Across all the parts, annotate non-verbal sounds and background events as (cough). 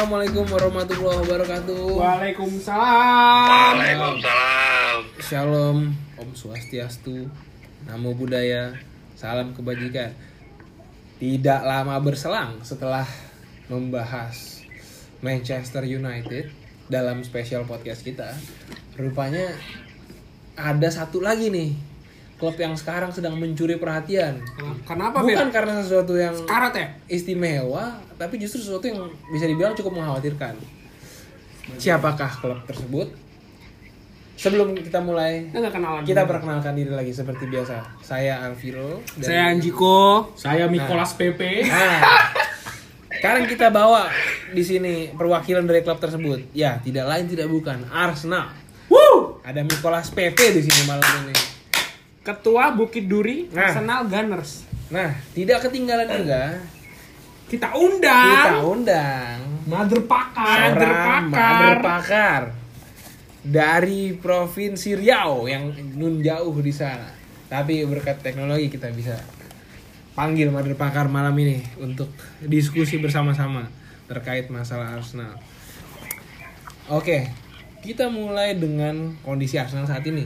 Assalamualaikum warahmatullahi wabarakatuh. Waalaikumsalam. Waalaikumsalam. Shalom, Om Swastiastu, Namo Buddhaya, salam kebajikan. Tidak lama berselang setelah membahas Manchester United dalam spesial podcast kita, rupanya ada satu lagi nih klub yang sekarang sedang mencuri perhatian. Kenapa Bukan Fir? karena sesuatu yang Karat ya? istimewa, tapi justru sesuatu yang bisa dibilang cukup mengkhawatirkan. Siapakah klub tersebut? Sebelum kita mulai, nggak kenalan. kita dulu. perkenalkan diri lagi seperti biasa. Saya Alviro. dan- Saya Anjiko. Saya Mikolas PP. Nah, sekarang kita bawa di sini perwakilan dari klub tersebut. Ya, tidak lain tidak bukan Arsenal. Woo! Ada Nicolas Pepe di sini malam ini. Ketua Bukit Duri Nah. Arsenal Gunners. Nah, tidak ketinggalan juga Kita kita undang undang Mother Pakar. Mother Pakar. pakar dari provinsi Riau yang nun jauh di sana. Tapi berkat teknologi kita bisa panggil mother pakar malam ini untuk diskusi bersama-sama terkait masalah Arsenal. Oke, kita mulai dengan kondisi Arsenal saat ini.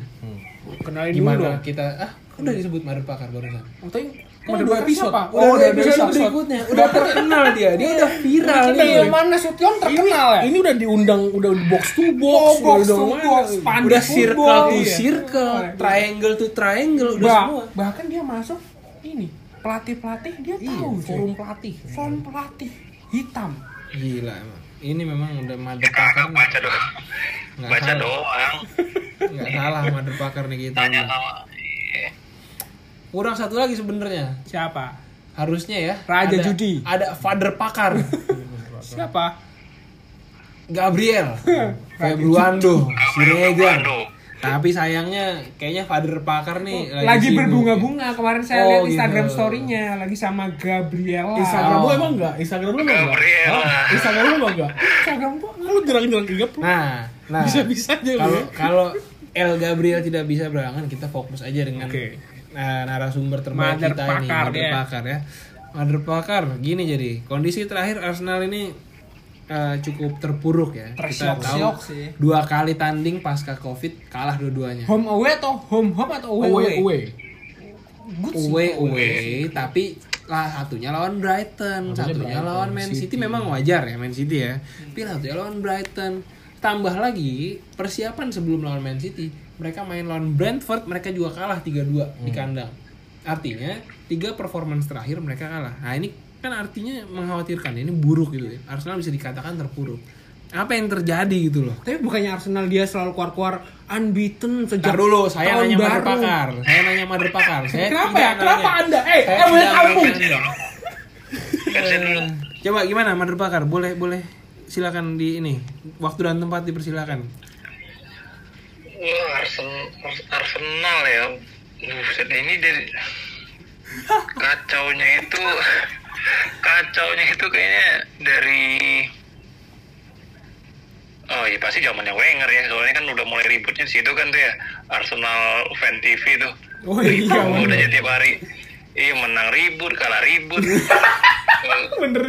Kenalin dulu Gimana dong. kita ah udah disebut mother pakar barusan. Katanya Kan Mother dua episode. siapa? Udah Oh, udah episode episode. berikutnya, udah terkenal dia, dia udah viral Kita nih. yang mana Sution terkenal ya? Ini udah diundang udah box to Oh, box, box udah to box, udah circle football, to iya. circle, triangle to triangle, udah Bah- semua. bahkan dia masuk ini pelatih pelatih dia Iya, tahu cuy. forum pelatih. forum pelatih hitam Gila emang. Ini memang udah mother Kagak pakar. nih. baca doang. Nggak Baca salah. doang. Nggak salah mother pakar nih kita. Tanya nih. sama. Kurang satu lagi sebenarnya. siapa Harusnya ya. Raja ada- judi. Ada father pakar. siapa Gabriel. (laughs) Februando. Siregar. Tapi sayangnya kayaknya father pakar nih lagi, sibuk. berbunga-bunga kemarin saya Oh, lihat gitu. Instagram story-nya lagi sama Gabriela Instagram lu Oh. emang enggak? Instagram lu emang enggak? Gabriela. Instagram lu emang enggak? Instagram gua Lu jarang-jarang lu. Nah, nah. Bisa-bisa aja lu Kalau kalau El Gabriel tidak bisa berangan, kita fokus aja dengan Oke. nah, narasumber terbaik Mother kita ini, Pakar, Mother ya. Pakar ya. Mother Pakar, gini jadi kondisi terakhir Arsenal ini eh, cukup terpuruk ya. Kita tahu sih. dua kali tanding pasca Covid kalah dua-duanya. home away atau home home atau away Away away, away. Good sih. Away away, tapi lah satunya lawan Brighton, satunya Brighton, lawan Man City. City. memang wajar ya Man City ya. Tapi satunya lawan Brighton. Tambah lagi persiapan sebelum lawan Man City, mereka main lawan Brentford, mereka juga kalah 3-2 di kandang. Artinya tiga performance terakhir mereka kalah. Nah ini kan artinya mengkhawatirkan, ini buruk gitu ya. Arsenal bisa dikatakan terpuruk. Apa yang terjadi gitu loh? tapi bukannya Arsenal dia selalu keluar-keluar unbeaten sejak Ntar dulu, saya tahun nanya baru. Pakar. Saya nanya Mother Pakar. Saya Kenapa ya? Kenapa nanya. Anda? Eh, Saya eh, boleh kampung. dulu. Coba gimana Mother Pakar? Boleh boleh silakan di ini. Waktu dan tempat dipersilakan. Wah, Arsenal, Arsenal ya. Buset, ini dari (laughs) kacaunya itu kacaunya itu kayaknya dari Oh iya pasti zamannya Wenger ya soalnya kan udah mulai ributnya di situ kan tuh ya Arsenal fan TV tuh Oh iya, Ribut bener. aja tiap hari iya menang ribut kalah ribut (laughs) bener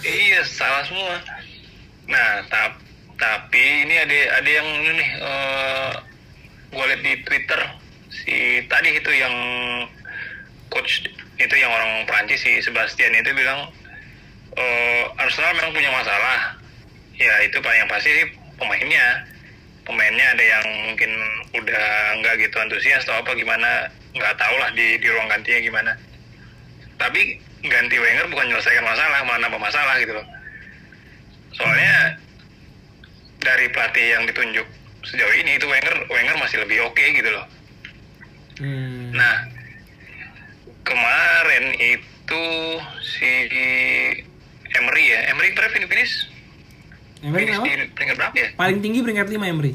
Iya salah semua. Nah tap, tapi ini ada ada yang ini nih, eh gue liat di Twitter si tadi itu yang coach itu yang orang Prancis si Sebastian itu bilang eh Arsenal memang punya masalah. Ya itu paling yang pasti sih pemainnya. Pemainnya ada yang mungkin udah nggak gitu antusias atau apa gimana nggak tahu lah di di ruang gantinya gimana tapi ganti Wenger bukan menyelesaikan masalah malah nambah masalah gitu loh soalnya dari pelatih yang ditunjuk sejauh ini itu Wenger Wenger masih lebih oke gitu loh Hmm. nah kemarin itu si Emery ya Emery berapa ini finish Emery finish apa? di peringkat berapa ya Paling tinggi peringkat 5 Emery.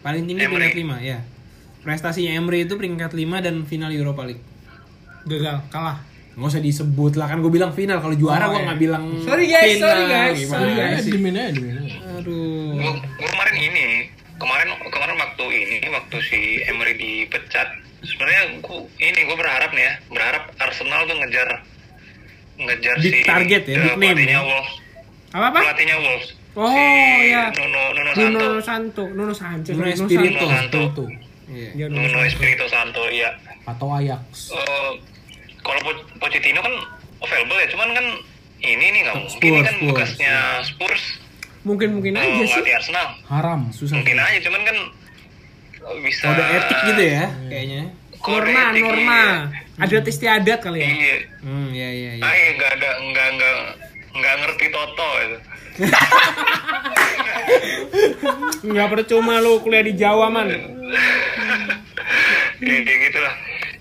Paling tinggi Emery. peringkat 5 ya. Prestasinya Emery itu peringkat 5 dan final Europa League. gagal kalah Nggak usah disebut lah kan gue bilang final kalau juara Oh, gue iya. nggak bilang Sorry, guys, final. sorry, guys, Gimana sorry, guys. sih? Aja. Aduh. gua kemarin ini kemarin kemarin waktu ini waktu si Emery dipecat sebenarnya gua ini gue berharap nih ya berharap Arsenal tuh ngejar ngejar Big si target ya, big name pelatihnya ya. Wolves Apa apa? Pelatihnya Wolves. Oh Si ya. Nuno Nuno Santo. Nuno Santo, Nuno Sanchez, Nuno Nuno Espirito. Santo. Santo. Iya. Dia Nuno Nuno Santo. Espirito Santo, iya. Atau Ajax. Eh, kalau Po- Pochettino kan available ya, cuman kan ini nih nggak mungkin Spurs, ini kan Spurs, bekasnya Spurs Mungkin mungkin aja sih. Arsenal. Haram. Susah. Mungkin aja, cuman kan bisa. Kode etik gitu ya kayaknya. Kode Norma, etik, norma. iya. Adat istiadat kali ya. Iya. Hmm, iya iya iya. Ay, nggak ada, nggak nggak nggak ngerti Toto itu. Nggak percuma lu kuliah di Jawa man. Kayak kayak gitulah.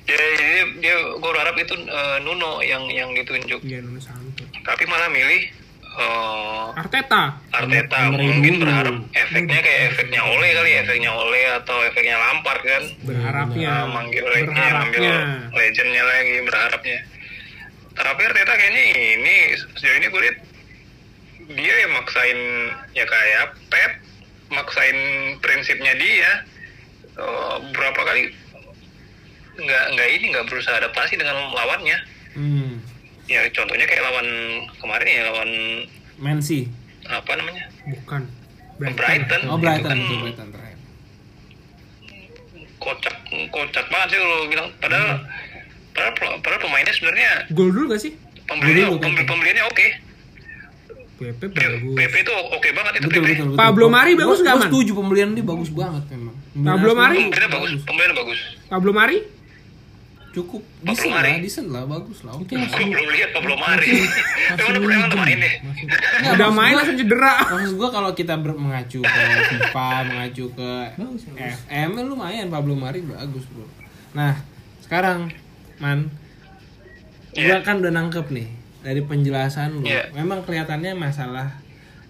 Ya, jadi dia, gue berharap itu eh, Nuno yang yang ditunjuk. Iya Nuno Santo. Tapi malah milih eh, Arteta. Arteta mungkin berharap efeknya kayak efeknya Ole kali efeknya Ole atau efeknya Lampard kan Berharapnya. Nah, manggil lagi ambil Berharapnya. legendnya lagi berharapnya tapi Arteta kayaknya ini sejauh ini gue lihat dia yang maksain ya kayak Pep maksain prinsipnya dia Eh, berapa kali nggak nggak ini nggak berusaha adaptasi dengan lawannya Hmm. ya contohnya kayak lawan kemarin ya lawan Mansi. apa namanya Bukan. Brighton, Oh itu Brighton, kan itu Brighton terakhir. kocak kocak banget sih kalau bilang padahal padahal, padahal pemainnya sebenarnya Gol dulu gak sih? pembeliannya Dulu, kan. pembeli, pembeliannya oke PP P- bagus. PP itu oke banget itu Betul, PP betul, betul. Pablo Mari bagus nggak, gua Man? setuju pembelian dia bagus banget memang. Pablo Mari? pembeliannya bagus pembeliannya bagus Pablo Mari? Cukup decent Mari. lah, decent lah, bagus lah. Oke. gue belum lihat Pablo Mari emang udah main deh Udah main langsung cedera. Maksud gua kalau kita ber- mengacu ke FIFA, mengacu ke FM, eh, lumayan Pablo Mari bagus bro. Nah sekarang man, gua Iya. kan udah nangkep nih dari penjelasan lu. Iya. Memang kelihatannya masalah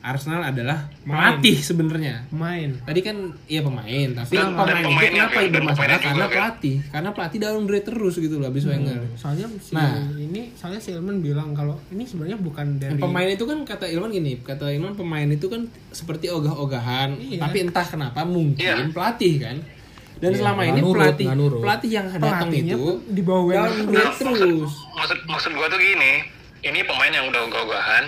Arsenal adalah pelatih sebenarnya. Main. Tadi kan iya pemain, tapi Dan- pemain dan itu kenapa bermasalah? Karena kan. pelatih, karena pelatih downgrade terus gitu loh abis Wenger. Soalnya si Nah. ini soalnya si Ilman bilang kalau ini sebenarnya bukan dari Dan pemain itu kan kata Ilman gini, kata Ilman pemain itu kan seperti ogah-ogahan, Iya. tapi entah kenapa mungkin Iya. pelatih kan. Dan Iya, selama ini nurut, pelatih nurut. pelatih yang datang Pelatihnya itu di bawah Wenger downgrade terus. maksud maksud gua tuh gini ini pemain yang udah ogah-ogahan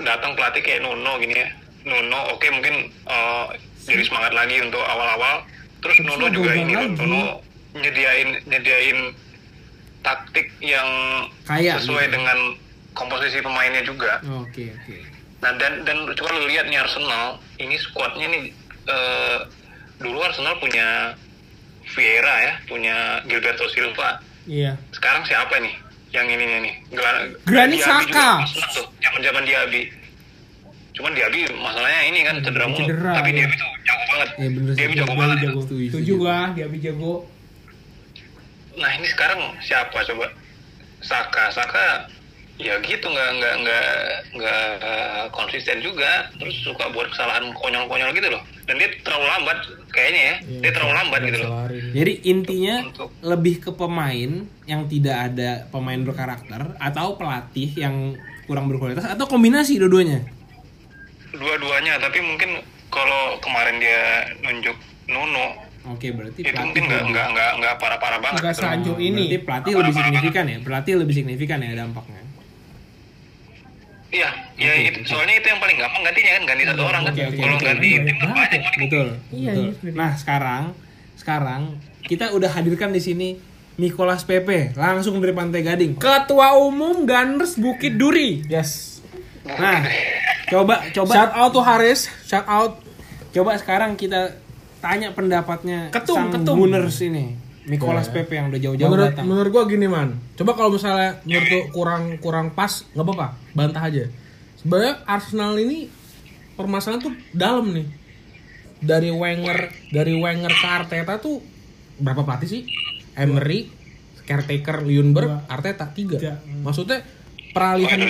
datang pelatih kayak Nuno gini ya Nuno oke mungkin eh, jadi semangat lagi untuk awal-awal terus Terus Nuno juga ini lagi. Nuno nyediain nyediain taktik yang Kayak sesuai gitu. dengan komposisi pemainnya juga Oke, oke. Nah dan dan coba lu lihat nih Arsenal ini skuadnya nih eh, dulu Arsenal punya Vieira ya, punya Gilberto Silva. Iya. Sekarang siapa nih yang ininya nih? Gra- Granit Diaby. Arsenal tuh, zaman-zaman Diaby. Cuman Diaby masalahnya ini kan cedera mulu. Cedera, Tapi ya. Diaby tuh jago banget. Iya, bener. Diaby jago Diaby banget. jago. Setuju, gua, dia jago. Nah ini sekarang siapa coba? Saka, Saka ya gitu nggak nggak nggak nggak eh, konsisten juga terus suka buat kesalahan konyol-konyol gitu loh dan dia terlalu lambat kayaknya ya Iya, dia terlalu lambat gitu loh Jadi intinya Untuk- lebih ke pemain yang tidak ada pemain berkarakter atau pelatih yang kurang berkualitas atau kombinasi dua-duanya. dua-duanya tapi mungkin kalau kemarin dia nunjuk Nuno Oke, berarti itu pelatih mungkin nggak nggak nggak nggak parah-parah banget Nggak gitu Oh, ini. Berarti pelatih lebih signifikan ya. Pelatih lebih signifikan ya dampaknya. Iya ya Oke, itu oke. soalnya itu yang paling gampang gantinya kan ganti satu orang kan Oke, oke, kalau betul. ganti tim kan banyak Betul. Iya, betul. iya. Nah, sekarang sekarang kita udah hadirkan di sini Nicholas Pepe langsung dari Pantai Gading. Ketua Umum Gunners Bukit Duri. Yes. Nah, coba coba Shout out to Haris, shout out coba sekarang kita tanya pendapatnya Ketum, sang ketum. Gunners ini. Nicholas Pepe yang udah jauh-jauh Menurut datang. menurut gua gini man. Coba kalau misalnya menurut lu kurang kurang pas nggak apa-apa, bantah aja. Sebenarnya Arsenal ini permasalahan tuh dalam nih. Dari Wenger dari Wenger ke Arteta tuh berapa pelatih sih? Emery, caretaker Ljungberg, Arteta tiga. Tiga. Maksudnya peralihan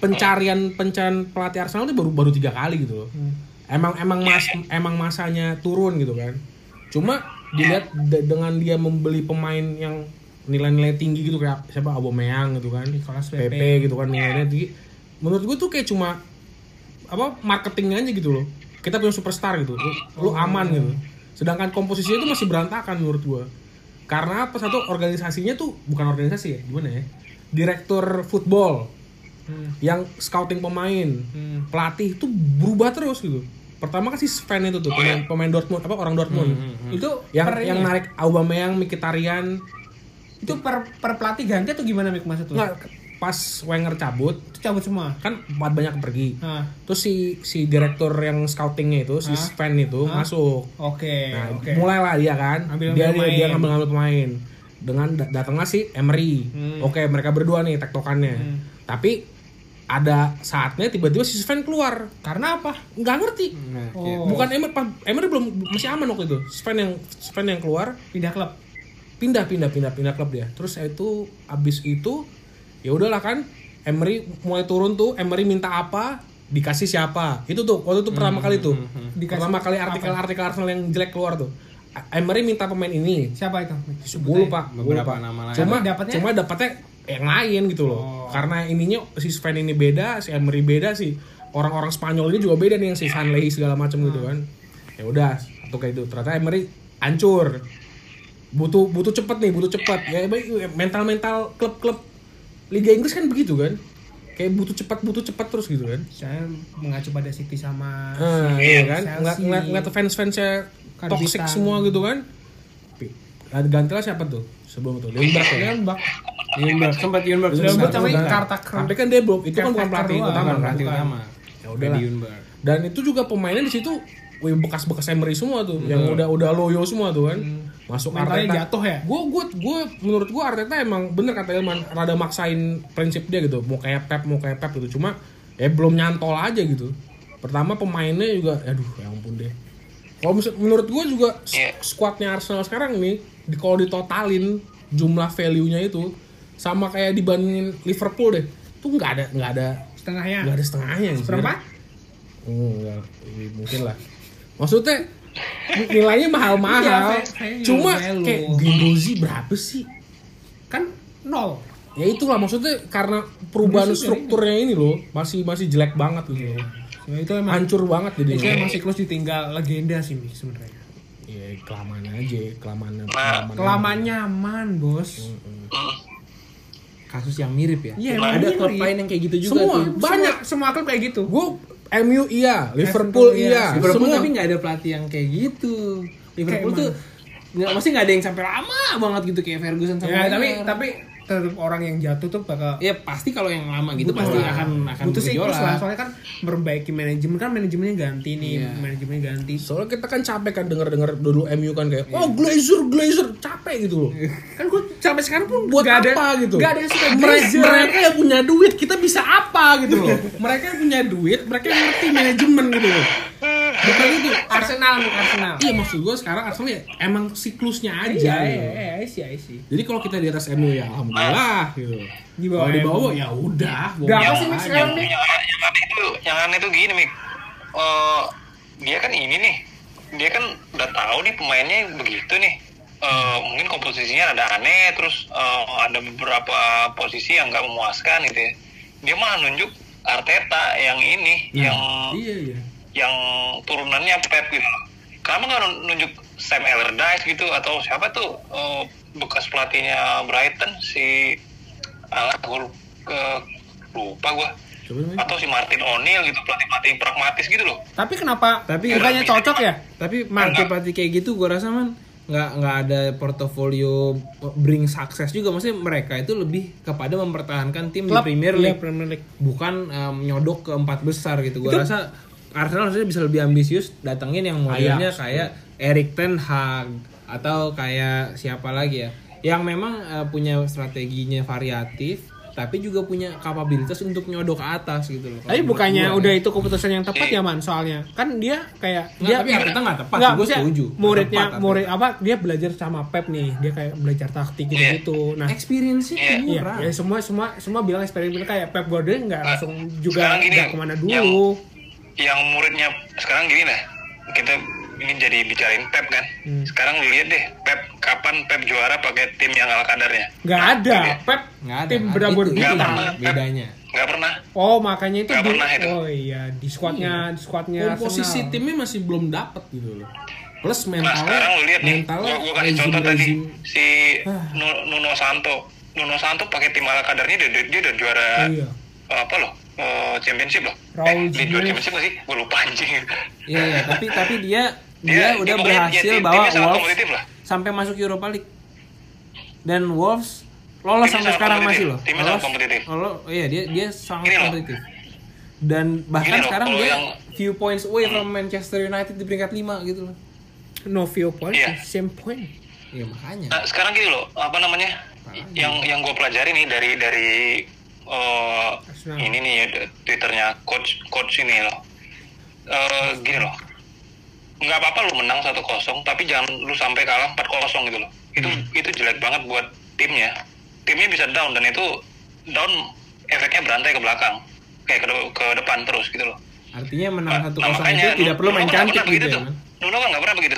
pencarian pencarian pelatih Arsenal itu baru baru tiga kali gitu loh. Emang emang mas emang masanya turun gitu kan. Cuma dilihat de- dengan dia membeli pemain yang nilai-nilai tinggi gitu kayak siapa Aubameyang gitu kan, Nicolas Pepe, Pepe. gitu kan nilainya tinggi. Menurut gue tuh kayak cuma apa marketingnya aja gitu loh. Kita punya superstar gitu, lu, lu aman gitu. Sedangkan komposisinya itu masih berantakan menurut gue. Karena apa satu organisasinya tuh bukan organisasi ya, gimana ya? Direktur football yang scouting pemain, Hmm. pelatih itu berubah terus gitu. Pertama kan si Sven itu tuh Oh, pemain, iya. pemain Dortmund apa orang Dortmund. Itu Yang per yang ini ya? narik Aubameyang, Mkhitaryan, itu per per pelatih ganti atau gimana Mik maksud? Nggak, pas Wenger cabut Itu cabut semua. kan banyak pergi. Nah, Terus si si direktur yang scoutingnya itu si Hah? Sven itu Hah? masuk. oke, Nah, oke. mulailah dia kan. Ambil-ambil dia dia dia ngambil ngambil pemain. Dengan da- datanglah si Emery. Hmm. Oke, mereka berdua nih tektokannya. Hmm. Tapi ada saatnya tiba-tiba si Sven keluar. Karena apa? Nggak ngerti. Nah, Oh. gitu. Bukan Emery, pas- Emery belum masih aman waktu itu. Sven yang Sven yang keluar Pindah klub. pindah pindah pindah pindah klub dia. Terus itu abis itu ya udahlah kan Emery mulai turun tuh Emery minta apa dikasih siapa itu tuh waktu itu pertama kali tuh Dikasih pertama kali artikel-artikel Arsenal yang jelek keluar tuh Emery minta pemain ini Siapa itu? gue lupa Beberapa lupa. nama lain. cuma dapatnya- cuma dapatnya yang lain gitu loh. Oh. karena ininya si Sven ini beda si Emery beda sih orang-orang Spanyol ini juga beda nih yang si Sanley segala macam gitu kan. Ya udah satu kayak itu ternyata Emery hancur. Butuh butuh cepet nih butuh cepet. Ya mental mental klub-klub Liga Inggris kan begitu kan. Kayak butuh cepat butuh cepat terus gitu kan. Saya mengacu pada City sama ah, si iya kan? Chelsea. ngeliat ngeliat fans fansnya toxic semua gitu kan. Gantilah siapa tuh sebelum itu Lindbergh ya? Lembak. Yunberg sempat sempat. namanya Udah. Karta tapi kan belum itu kan bukan Caretaker pelatih utama kan pelatih utama. ya udah dan itu juga pemainnya di situ wih, bekas-bekas Emery semua tuh yang udah udah loyo semua tuh kan. Masuk Mentalnya jatuh ya? gue gue gue menurut gue Arteta emang bener kata Ilman rada maksain prinsip dia gitu. Mau kayak Pep mau kayak Pep gitu. Cuma ya belum nyantol aja gitu. Pertama pemainnya juga aduh ya ampun deh kalau menurut gue juga Iya. squadnya Arsenal sekarang nih di kalau ditotalin jumlah value-nya itu sama kayak dibandingin Liverpool deh tuh nggak ada nggak ada Setengahnya. nggak ada setengahnya gitu. Seperempat? Hmm, enggak, Iya, mungkin lah. Maksudnya nilainya mahal-mahal. Iya, kayak- kayak Cuma kayak Gindozi berapa sih? Kan nol. Ya itulah maksudnya karena perubahan strukturnya ini loh masih masih jelek banget gitu. loh. Ya, itu emang Hancur banget itu jadinya. emang siklus ditinggal legenda sih Mik sebenarnya. Ya kelamaan aja, kelamaan. Nah, Kelamaan nyaman, Bos. Kasus yang mirip ya. Iya, emang ada mirip. klub lain yang kayak gitu juga Semua. tuh. Banyak. Semua, semua klub kayak gitu. Gue MU iya, Liverpool iya. iya, Liverpool semua. tapi nggak ada pelatih yang kayak gitu. Liverpool Kayak tuh nggak mesti nggak ada yang sampai lama banget gitu kayak Ferguson sama Ya, tapi tapi tetap orang yang jatuh tuh bakal ya pasti kalau yang lama gitu Butuh pasti lah. akan akan butuh siklus bergejolak. lah soalnya kan memperbaiki manajemen kan manajemennya ganti nih Iya. manajemennya ganti Soalnya kita kan capek kan denger-denger dulu MU kan kayak, oh Glazer, Glazer, capek gitu loh. kan gue sampai sekarang pun buat gak ada, apa gitu gak ada yang suka mereka, Glazer. mereka yang punya duit kita bisa apa gitu loh mereka yang punya duit mereka yang ngerti manajemen gitu loh bukan itu. (laughs) Arsenal nih Arsenal. Iya maksud gue sekarang Arsenal ya emang siklusnya aja iya gitu. iya iya sih iya sih jadi kalau kita di atas MU ya alhamdulillah gitu. Di bawah kalau di bawah ya udah Udah apa bawa sih, Mik, aja. sekarang, Mik? yang, yang aneh itu yang aneh itu gini mik. Eh, dia kan ini nih. Dia kan udah tahu nih pemainnya begitu nih. Eh, mungkin komposisinya ada aneh terus eh, ada beberapa posisi yang nggak memuaskan gitu ya. Dia malah nunjuk Arteta yang ini Nah, yang iya iya yang turunannya Pep gitu. Loh. Kenapa nggak nun- nunjuk Sam Allardyce gitu? Atau siapa tuh eh, bekas pelatihnya Brighton si gue lu- ke- lupa gue atau si Martin O'Neill gitu pelatih pelatih pragmatis gitu loh. tapi kenapa? Tapi- bukannya cocok ya? Tapi pelatih-pelatih kayak gitu gue rasa man nggak nggak ada portofolio bring sukses juga. Maksudnya mereka itu lebih kepada mempertahankan tim Klub, di Premier iya, League. Premier League. Bukan em, nyodok ke empat besar gitu. Gue rasa Arsenal harusnya bisa lebih ambisius datengin yang modelnya Ajax. kayak Erik Ten Hag atau kayak siapa lagi ya yang memang eh, punya strateginya variatif tapi juga punya kapabilitas untuk nyodok ke atas gitu loh. Tapi bukannya gua, udah ya. itu keputusan yang tepat ya man soalnya kan dia kayak Nggak, dia tapi Arteta nggak tepat Nggak, maksudnya setuju. muridnya tepat, murid apa dia belajar sama Pep nih dia kayak belajar taktik gitu gitu nah experience-nya Iya. Iya, kurang. ya semua semua semua bilang eksperimen kayak Pep Guardiola nggak langsung juga nggak ke mana dulu. Yang- muridnya sekarang gini lah kita ini jadi bicarain Pep kan. Hmm. Sekarang lu lihat deh Pep kapan Pep juara pakai tim yang ala kadarnya. Nggak ada. Iya. Pep Nggak ada. tim berabur Nggak pernah. bedanya. Nggak pernah. Oh makanya itu Nggak di, pernah itu. oh iya di squadnya di squadnya komposisi Arsenal. timnya masih belum dapet gitu loh plus Nah mentalnya sekarang lu lihat nih, gua, gua kasih rezim- contoh tadi rezim- si Nu- Nuno Santo. Nuno Santo pakai tim ala kadarnya dia, dia, dia udah juara Iya. apa loh eh, championship loh Raul eh, dia juara Jimenez. championship nggak sih gue lupa anjing Iya, iya, tapi (laughs) tapi dia dia, Dia- udah dia berhasil dia bawa Wolves sampai masuk Europa League. Dan Wolves lolos sampai sekarang masih loh. Timnya sangat kompetitif. Lolos, oh iya dia dia sangat Gini loh. kompetitif. Dan bahkan Gini loh, sekarang kalau dia yang- few points away from Manchester United di peringkat 5 gitu loh. No view point, Iya. same point. Iya makanya. Nah, sekarang gini loh, apa namanya? Yang yang gue pelajari nih dari dari Arsenal. ini nih twitternya coach coach ini loh. Eh, gini loh, nggak apa-apa lu menang 1-0, tapi jangan lu sampai kalah 4-0 gitu loh. Itu itu jelek banget buat timnya. Timnya bisa down dan itu down efeknya berantai ke belakang, kayak ke, de- ke depan terus gitu loh. Artinya menang Nah, satu nah, kosong itu tidak perlu main kan cantik gitu ya. kan? Nuno kan nggak pernah begitu.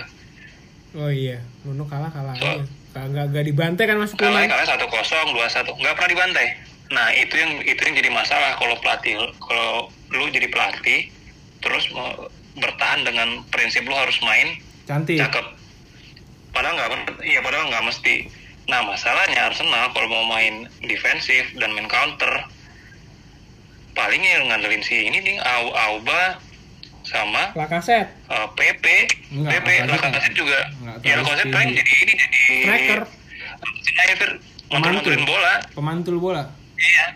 Oh iya, Nuno kalah kalah So- aja. Kagak gak dibantai kan masuk kalah kalah satu kosong dua satu nggak pernah dibantai nah itu yang itu yang jadi masalah kalau pelatih kalau lu jadi pelatih terus mau bertahan dengan prinsip lu harus main Cantik. cakep padahal nggak iya padahal nggak mesti nah masalahnya Arsenal kalau mau main defensif dan main counter paling yang ngandelin si ini nih Au- Auba sama Lakaset. uh, PP Enggak, PP Lacazette juga enggak ya setuju. paling jadi ini jadi Striker. Sniper mantul-mantulin bola Pemantul bola. Iya.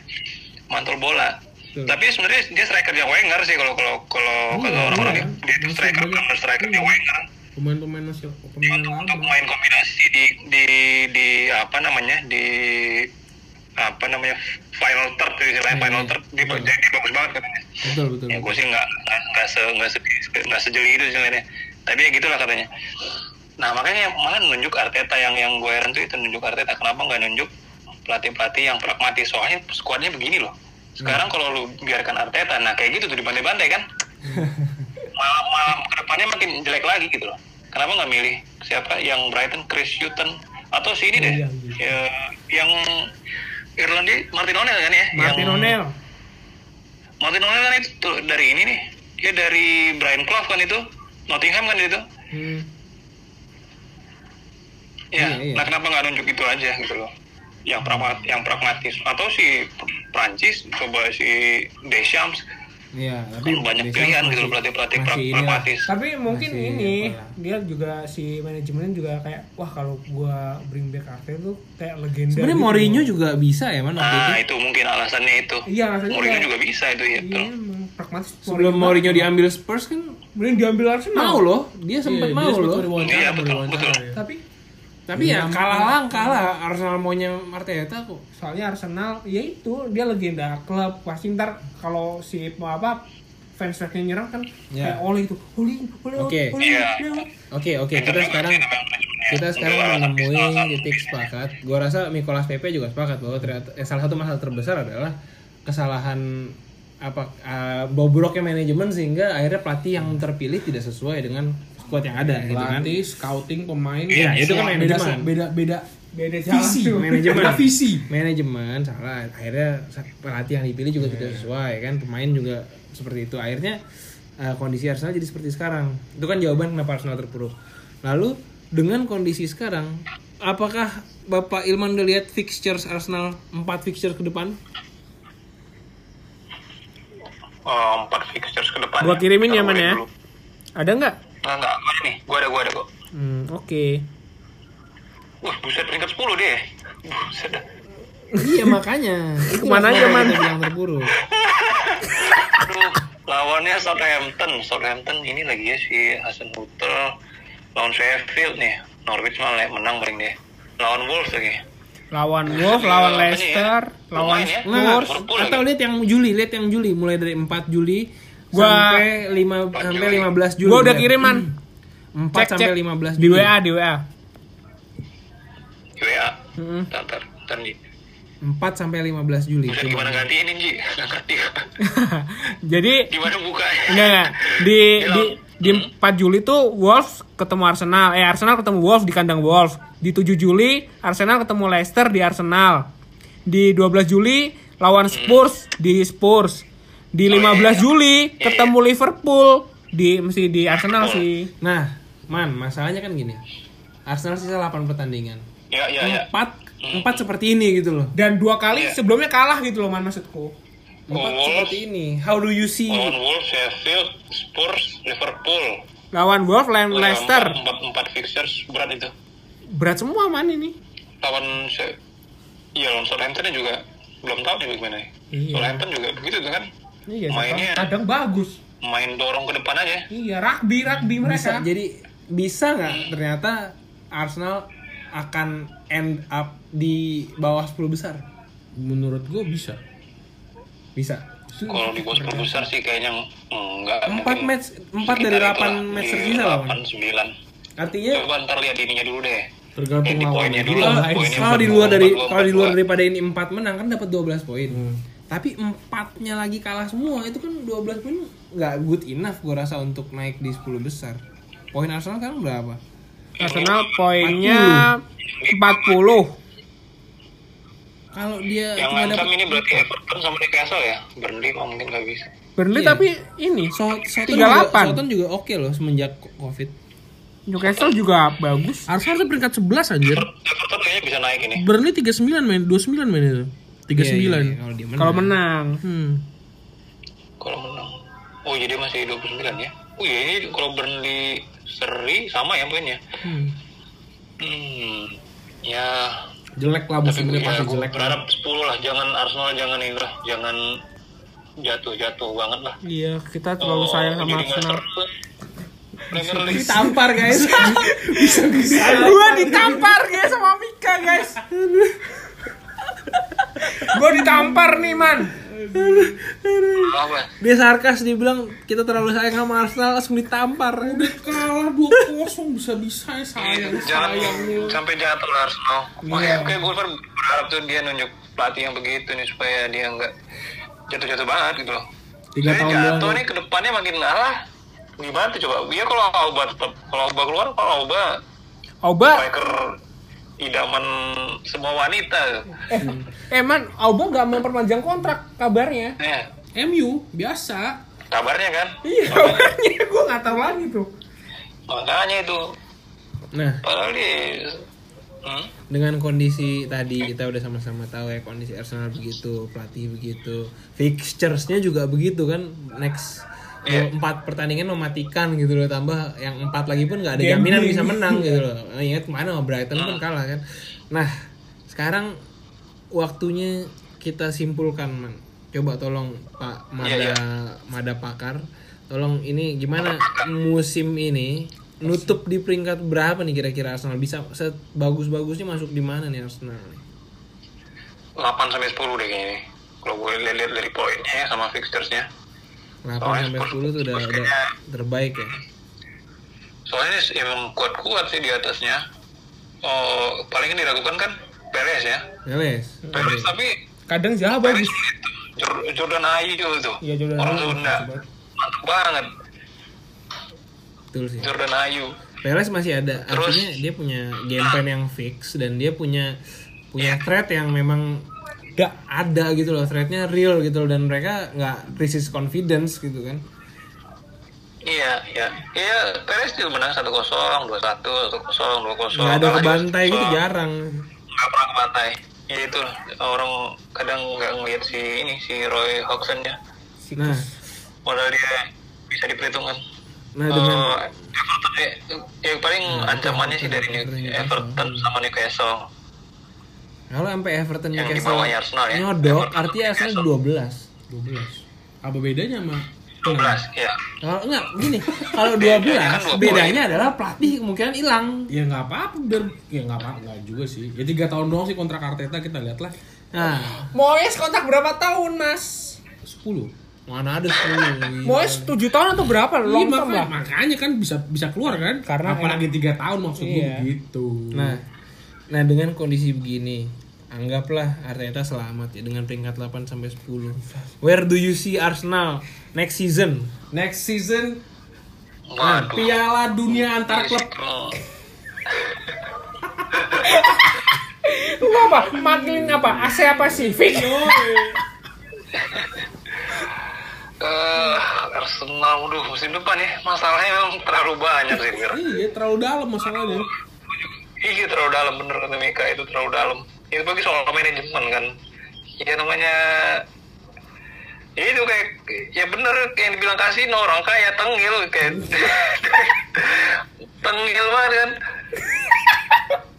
Mantul bola. Betul. tapi sebenarnya dia strikernya Wenger sih kalau kalau kalau Iya, kalau orang-orang iya. dia itu striker bener strikernya Iya. Wenger. Pemain-pemain nasional, pemain untuk, untuk main kombinasi di di di apa namanya di apa namanya final third istilahnya Iya, final third dia, dia, dia bagus banget katanya. Betul betul. ya gue sih nggak nggak nggak se nggak se nggak sejeli itu sebenarnya. Tapi ya gitulah katanya. Nah makanya malah nunjuk Arteta yang yang gue heran tuh itu nunjuk Arteta. Kenapa nggak nunjuk pelatih pelatih yang pragmatis. Soalnya skuadnya begini loh. Sekarang kalau lu biarkan Arteta nah kayak gitu tuh dibantai-bantai kan? (laughs) Malah malah ke depannya makin jelek lagi gitu loh. Kenapa nggak milih siapa? Yang Brighton Chris Hutton atau si ini deh. Iya, ya, yang Irlandia Martin O'Neill kan ya? Martin yang, O'Neill. Martin O'Neill kan itu tuh dari ini nih. Dia dari Brian Clough kan itu. Nottingham kan itu. Hmm. ya Iya, iya. nah kenapa nggak nunjuk itu aja gitu loh yang pragmat yang pragmatis atau si Prancis coba si Deschamps Iya, tapi kan banyak Deschamps pilihan gitu masih- loh pelatih-pelatih masih pra- pragmatis Tapi mungkin Masih ini apa dia juga si manajemennya juga kayak wah kalau gua bring back Arteta tuh kayak legenda. Sebenarnya gitu. Mourinho juga bisa ya man waktu nah itu. itu mungkin alasannya itu Iya, alasannya Mourinho kayak- juga bisa itu ya Iya, emang pragmatis. Sebelum Mourinho diambil Spurs kan Mourinho diambil Arsenal. mau loh, dia sempat Iya, mau dia loh. Iya, betul, betul. ya. Tapi Tapi ya kalah langkah lah Arsenal maunya Arteta kok. soalnya Arsenal ya itu dia legenda klub pasti ntar kalau si apa fans fansnya nyerang kan Ya. kayak oleh itu oleh oleh Oke. oleh Iya. oleh. Oke oke kita sekarang kita sekarang menemui titik sepakat. Gua rasa Nicolas Pepe juga sepakat bahwa ternyata eh, salah satu masalah terbesar adalah kesalahan apa uh, bobroknya manajemen sehingga akhirnya pelatih yang terpilih tidak sesuai dengan squad yang ada gitu kan. Pelatih, scouting, pemain. Iya, itu kan beda, manajemen. beda, beda, beda visi, jalan tuh. manajemen. beda visi. manajemen salah akhirnya pelatih yang dipilih juga tidak sesuai kan pemain juga seperti itu akhirnya uh, kondisi Arsenal jadi seperti sekarang itu kan jawaban kenapa Arsenal terpuruk lalu dengan kondisi sekarang apakah Bapak Ilman udah lihat fixtures Arsenal 4 fixture ke depan Oh, empat fixtures ke depan Gua kirimin ya, Man, ya. Ada nggak? Nggak, nggak, ada nih. Gua ada, gua ada kok. Hmm, oke. Wah, buset peringkat 10 dia. Buset iya makanya (laughs) itu Ke mana aja, Man? yang terpuruk Aduh, lawannya Southampton. Southampton ini lagi ya si Hasan Hutel lawan Sheffield nih. Norwich malah menang paling dia. Lawan Wolves lagi. Lawan Wolves, lawan ya? Leicester, lawan ya. Nggak, Spurs. Atau lihat yang Juli lihat yang Juli mulai dari 4 Juli Gua- sampai 5 sampai Juli. 15 Juli Gua udah lihat. kiriman. 4 Cek sampai cek 15 di Juli. WA di WA. WA. Mm-mm. Ntar, nih. 4 sampai 15 Juli. Coba. gimana gantiin ini, Ji? (laughs) Jadi Gimana bukanya? enggak enggak di di di 4 Juli tuh Wolves ketemu Arsenal. Eh Arsenal ketemu Wolves di kandang Wolves. Di 7 Juli Arsenal ketemu Leicester di Arsenal. Di 12 Juli lawan Spurs di Spurs. Di Oh, 15 iya. Juli ketemu Liverpool di mesti di Arsenal sih. Nah, man, masalahnya kan gini. Arsenal sisa 8 pertandingan. Ya, ya, ya. 4 4 seperti ini gitu loh. Dan dua kali Iya. sebelumnya kalah gitu loh man maksudku. Empat Wolves. seperti ini. How do you see? Lawan Wolves, Sheffield, Spurs, Liverpool. Lawan Wolf, lawan Leicester. Empat, empat, empat fixtures berat itu. Berat semua man ini. Lawan Se- Iya, lawan Southampton juga belum tahu nih bagaimana. Iya. Southampton juga begitu tuh kan. Iya, Mainnya kadang bagus. main dorong ke depan aja. Iya, rugby, rugby Bisa mereka. jadi bisa nggak ternyata Arsenal akan end up di bawah 10 besar? Menurut gue bisa. Bisa. Kalau di bos besar sih kayaknya enggak. Empat mungkin match, empat dari delapan match di tersisa loh. Delapan sembilan. Artinya Coba ntar lihat ininya dulu deh. Tergantung lawannya poinnya dulu. lah. Kalau di luar dari kalau di luar daripada ini 4 menang kan dapat 12 poin. Hmm. Tapi empatnya lagi kalah semua itu kan 12 poin nggak good enough gue rasa untuk naik di 10 besar. Poin Arsenal kan berapa? Arsenal poinnya 40. Kalau dia Yang cuma ngancam ini berarti Everton sama Newcastle ya. Burnley mungkin nggak bisa. Burnley Iya. tapi ini Southampton juga, 38. Southampton juga oke loh semenjak Covid. Newcastle juga bagus. Arsenal tuh peringkat 11 anjir. Everton kayaknya bisa naik ini. Burnley 39 main, 29 main itu. 39. Iya, iya, kalau dia menang. Kalau menang. Hmm. Kalau menang. Oh jadi masih 29 ya. Oh iya ini kalau Burnley seri sama ya poinnya. Hmm. Hmm. Ya Jelek lah tapi musim ini ya, pasti jelek. berharap 10 lah. Jangan Arsenal jangan ini lah. Jangan jatuh-jatuh banget lah. Iya, kita terlalu sayang sama Arsenal. seru. Premier League. Ditampar guys. (laughs) Gua ditampar guys sama Mika guys. (laughs) Gua ditampar nih man. Dia sarkas dia bilang kita terlalu sayang sama Arsenal langsung ditampar. Kalah 2-0 bisa-bisa sayang jangan sayang lu. sampai jatuh lah Arsenal. Iya. Makanya kayak gue kan berharap tuh dia nunjuk pelatih yang begitu nih supaya dia nggak jatuh-jatuh banget gitu loh. Tiga Jadi tahun jatuh nih ke depannya makin alah. Gimana tuh coba? Iya kalau Auba tetap kalau Auba keluar kalau Auba Auba, striker idaman semua wanita. eh man, Auba gak memperpanjang kontrak kabarnya. Eh, MU biasa. kabarnya kan. Iya, kabarnya (laughs) gua nggak tahu lagi tuh. Makanya itu Nah, padahal dia hmm? dengan kondisi tadi kita udah sama-sama tahu ya kondisi Arsenal begitu, pelatih begitu, fixtures-nya juga begitu kan next Iya. empat pertandingan mematikan gitu loh tambah yang empat lagi pun nggak ada Gambling. jaminan bisa menang gitu loh Nah, ingat ke mana sama Brighton pun kalah kan nah sekarang waktunya kita simpulkan man coba tolong Pak Mada Iya, Mada Pakar tolong ini gimana musim ini nutup di peringkat berapa nih kira-kira Arsenal bisa sebagus-bagusnya masuk di mana nih Arsenal 8 sampai 10 deh kayaknya. nih. Kalau gue lihat dari poinnya ya sama fixturesnya. 8 Soalnya sampai Spurs- 10 tuh udah, udah terbaik ya Soalnya emang kuat-kuat sih di atasnya. Oh, paling yang diragukan kan Perez ya. Neles Perez tapi Kadang Perez bagus. Jordan Ayew tuh. Iya, Jordan Orang Ayew Sunda. Mantap banget betul sih Jordan Ayew. Perez masih ada Terus- artinya dia punya game plan yang fix dan dia punya punya threat yang memang gak ada gitu loh threatnya real gitu loh dan mereka nggak krisis confidence gitu kan Iya, iya. Iya, Perez juga menang 1-0, 2-1, 1-0, 2-0. nggak ada Kalah juga kebantai gitu 1-0. jarang Nggak pernah kebantai. Ya itu orang kadang nggak ngeliat si ini si Roy Hodgson ya. nah Modal dia bisa diperhitungkan. nah dengan Eh, Everton ya, yang paling ancamannya sih dari. Everton sama Newcastle. Kalau sampai Everton Yang Newcastle Arsenal ya. nyodok Everton, artinya Arsenal 12 12. Apa bedanya sama 12 ya. kalau enggak gini kalau Bedanya kan 12 dua bedanya adalah pelatih kemungkinan hilang Ya nggak apa-apa biar ya nggak apa nggak juga sih. Ya tiga tahun doang sih kontrak Arteta kita lihat lah. nah Moyes kontrak berapa tahun, Mas? 10. mana ada 10 (laughs) Moyes 7 tahun atau berapa? Iya, Long term makanya, lah. makanya kan bisa bisa keluar kan? Karena apalagi tiga tahun maksud gue Iya. begitu. Nah, nah dengan kondisi begini, anggaplah Arteta selamat ya dengan peringkat 8 sampai 10. Where do you see Arsenal next season? next season Waduh. Piala Dunia antar klub. (laughs) Lu apa? Makin apa? AC Pasifik? (laughs) Eh, Arsenal, waduh musim depan ya masalahnya memang terlalu banyak sih. Iya terlalu dalam masalahnya. Iya terlalu dalam bener kata Mika itu terlalu dalam. Itu bagi soal manajemen kan. Ya namanya itu kayak ya bener kayak yang dibilang kasino orang kaya tengil kayak (laughs) tengil banget kan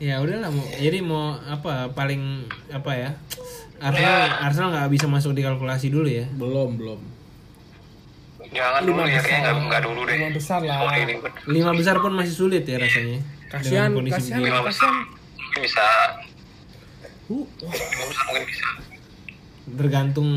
Ya udahlah mau jadi mau apa paling apa ya? Arsenal Arsenal nggak bisa masuk di kalkulasi dulu ya. Belum, belum. jangan dulu ya kayak nggak dulu deh Lima besar lah. Lima besar pun masih sulit ya rasanya. Kasihan, kasihan, kasihan. bisa Uh, bisa mungkin bisa tergantung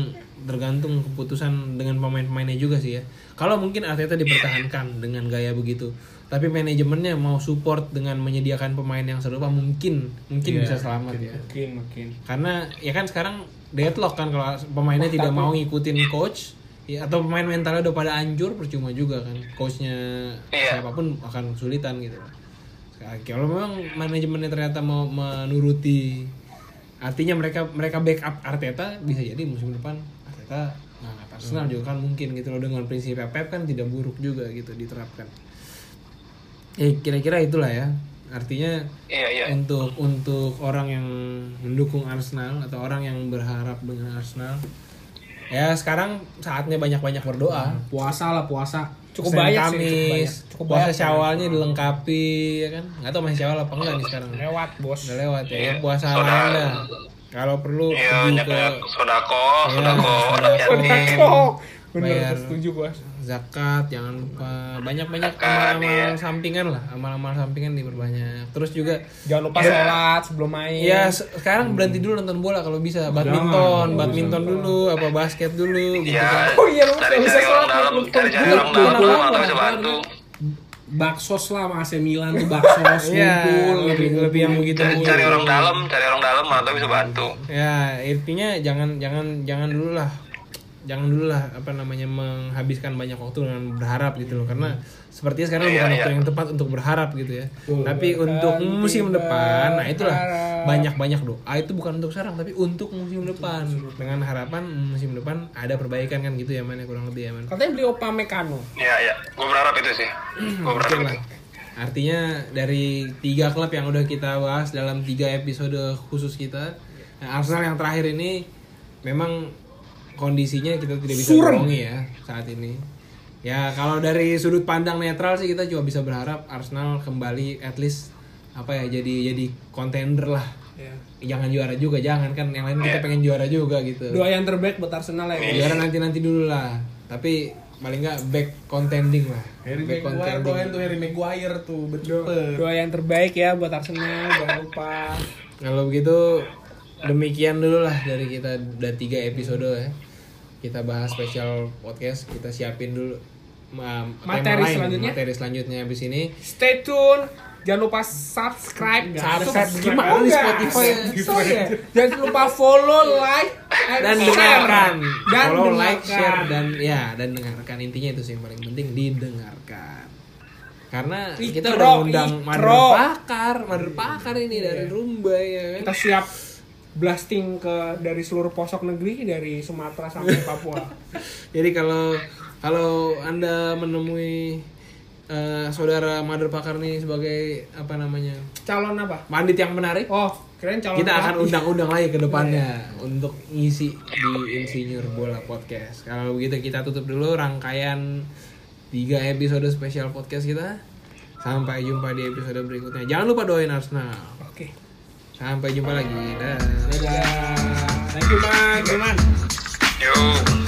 tergantung keputusan dengan pemain-pemainnya juga sih ya. Kalau mungkin Arteta dipertahankan dengan gaya begitu, tapi manajemennya mau support dengan menyediakan pemain yang serupa mungkin mungkin Iya, bisa selamat ya. Mungkin, mungkin. Karena ya kan sekarang deadlock kan kalau pemainnya tidak mau ngikutin coach ya, atau pemain mentalnya udah pada anjur percuma juga kan coachnya Iya. siapa pun akan kesulitan gitu. Kalau memang manajemennya ternyata mau menuruti artinya mereka mereka backup Arteta bisa jadi musim depan Arteta ngangkat Arsenal juga kan mungkin gitu loh dengan prinsip Pep kan tidak buruk juga gitu diterapkan. Eh kira-kira itulah ya. Artinya iya iya untuk untuk orang yang mendukung Arsenal atau orang yang berharap dengan Arsenal ya sekarang saatnya banyak-banyak berdoa puasa lah, puasa. Cukup Senin banyak sih, cukup Kamis, banyak. Cukup puasa banyak. syawalnya dilengkapi ya kan nggak tahu masih syawal apa enggak nih sekarang Lewat, bos. udah lewat ya, Iya. puasa Saudara. lain dah kalau perlu iya pergi banyak ke sodako Iya, sodako sodako. yatim Oh, bener, Bayar. setuju bos. zakat jangan lupa banyak-banyak Zakat, amal-amal iya. sampingan lah amal-amal sampingan diperbanyak terus juga Jangan lupa Iya. sholat sebelum main. Ya se- sekarang berhenti dulu nonton bola kalau bisa. Badminton, Jangan. badminton dulu, apa basket dulu gitu kan. ya Oh iya, lu cari bisa cari sholat, orang dalam lupa. cari cari orang dalam atau bisa bantu Baksos lah sama AC Milan tuh baksos Iya, ngumpul, lebih lebih yang begitu. cari, cari orang dalam cari orang dalam atau bisa bantu Ya, intinya jangan jangan jangan dulu lah. Jangan dulu lah apa namanya menghabiskan banyak waktu dengan berharap gitu loh. Karena sepertinya sekarang Iya, bukan iya. waktu yang tepat untuk berharap gitu ya. Tapi untuk musim depan, nah itulah. banyak-banyak doa itu bukan untuk sekarang tapi untuk musim depan. dengan harapan musim depan ada perbaikan kan gitu ya man ya kurang lebih ya man. Katanya beli Upamecano. ya ya gue berharap itu sih. Gue berharap itu. Artinya dari tiga klub yang udah kita bahas dalam tiga episode khusus kita, nah, Arsenal yang terakhir ini memang kondisinya kita tidak bisa Surem. bohongi ya saat ini. Ya kalau dari sudut pandang netral sih kita cuma bisa berharap Arsenal kembali at least apa ya jadi jadi contender lah. Ya. Jangan juara juga, jangan kan yang lain kita pengen juara juga gitu. Doa yang terbaik buat Arsenal ya. Juara nanti nanti dulu lah. Tapi paling nggak back contending lah. Harry back Maguire doain tuh Harry Maguire tuh betul. Doa yang terbaik ya buat Arsenal, jangan lupa. Kalau begitu demikian dulu lah dari kita udah tiga episode ya. Kita bahas spesial podcast, kita siapin dulu um, Materi lain, selanjutnya? materi selanjutnya habis ini. Stay tune. Jangan lupa subscribe. Subscribe Subscribe. gimana Oh, di. Spotify ya? Jangan lupa follow, like, and Dan share. dengarkan, Dan follow, dengarkan. like, share dan ya dan dengarkan intinya itu sih yang paling penting didengarkan. Karena kita udah undang. Mother Pakar, Mother Pakar ini dari Rumba ya kan. Kita siap blasting ke dari seluruh pelosok negeri dari Sumatera sampai (laughs) Papua. Jadi kalau kalau anda menemui eh, saudara Mother Pakar nih sebagai apa namanya Calon apa? pandit yang menarik, Oh, keren calon kita akan undang-undang lagi ke depannya untuk ngisi di Insinyur Bola Podcast. Kalau begitu kita tutup dulu rangkaian tiga episode spesial podcast kita. Sampai jumpa di episode berikutnya. Jangan lupa doain Arsenal. Sampai jumpa lagi. Dah. Dadah. Thank you, Man. Thank you, Man. yuk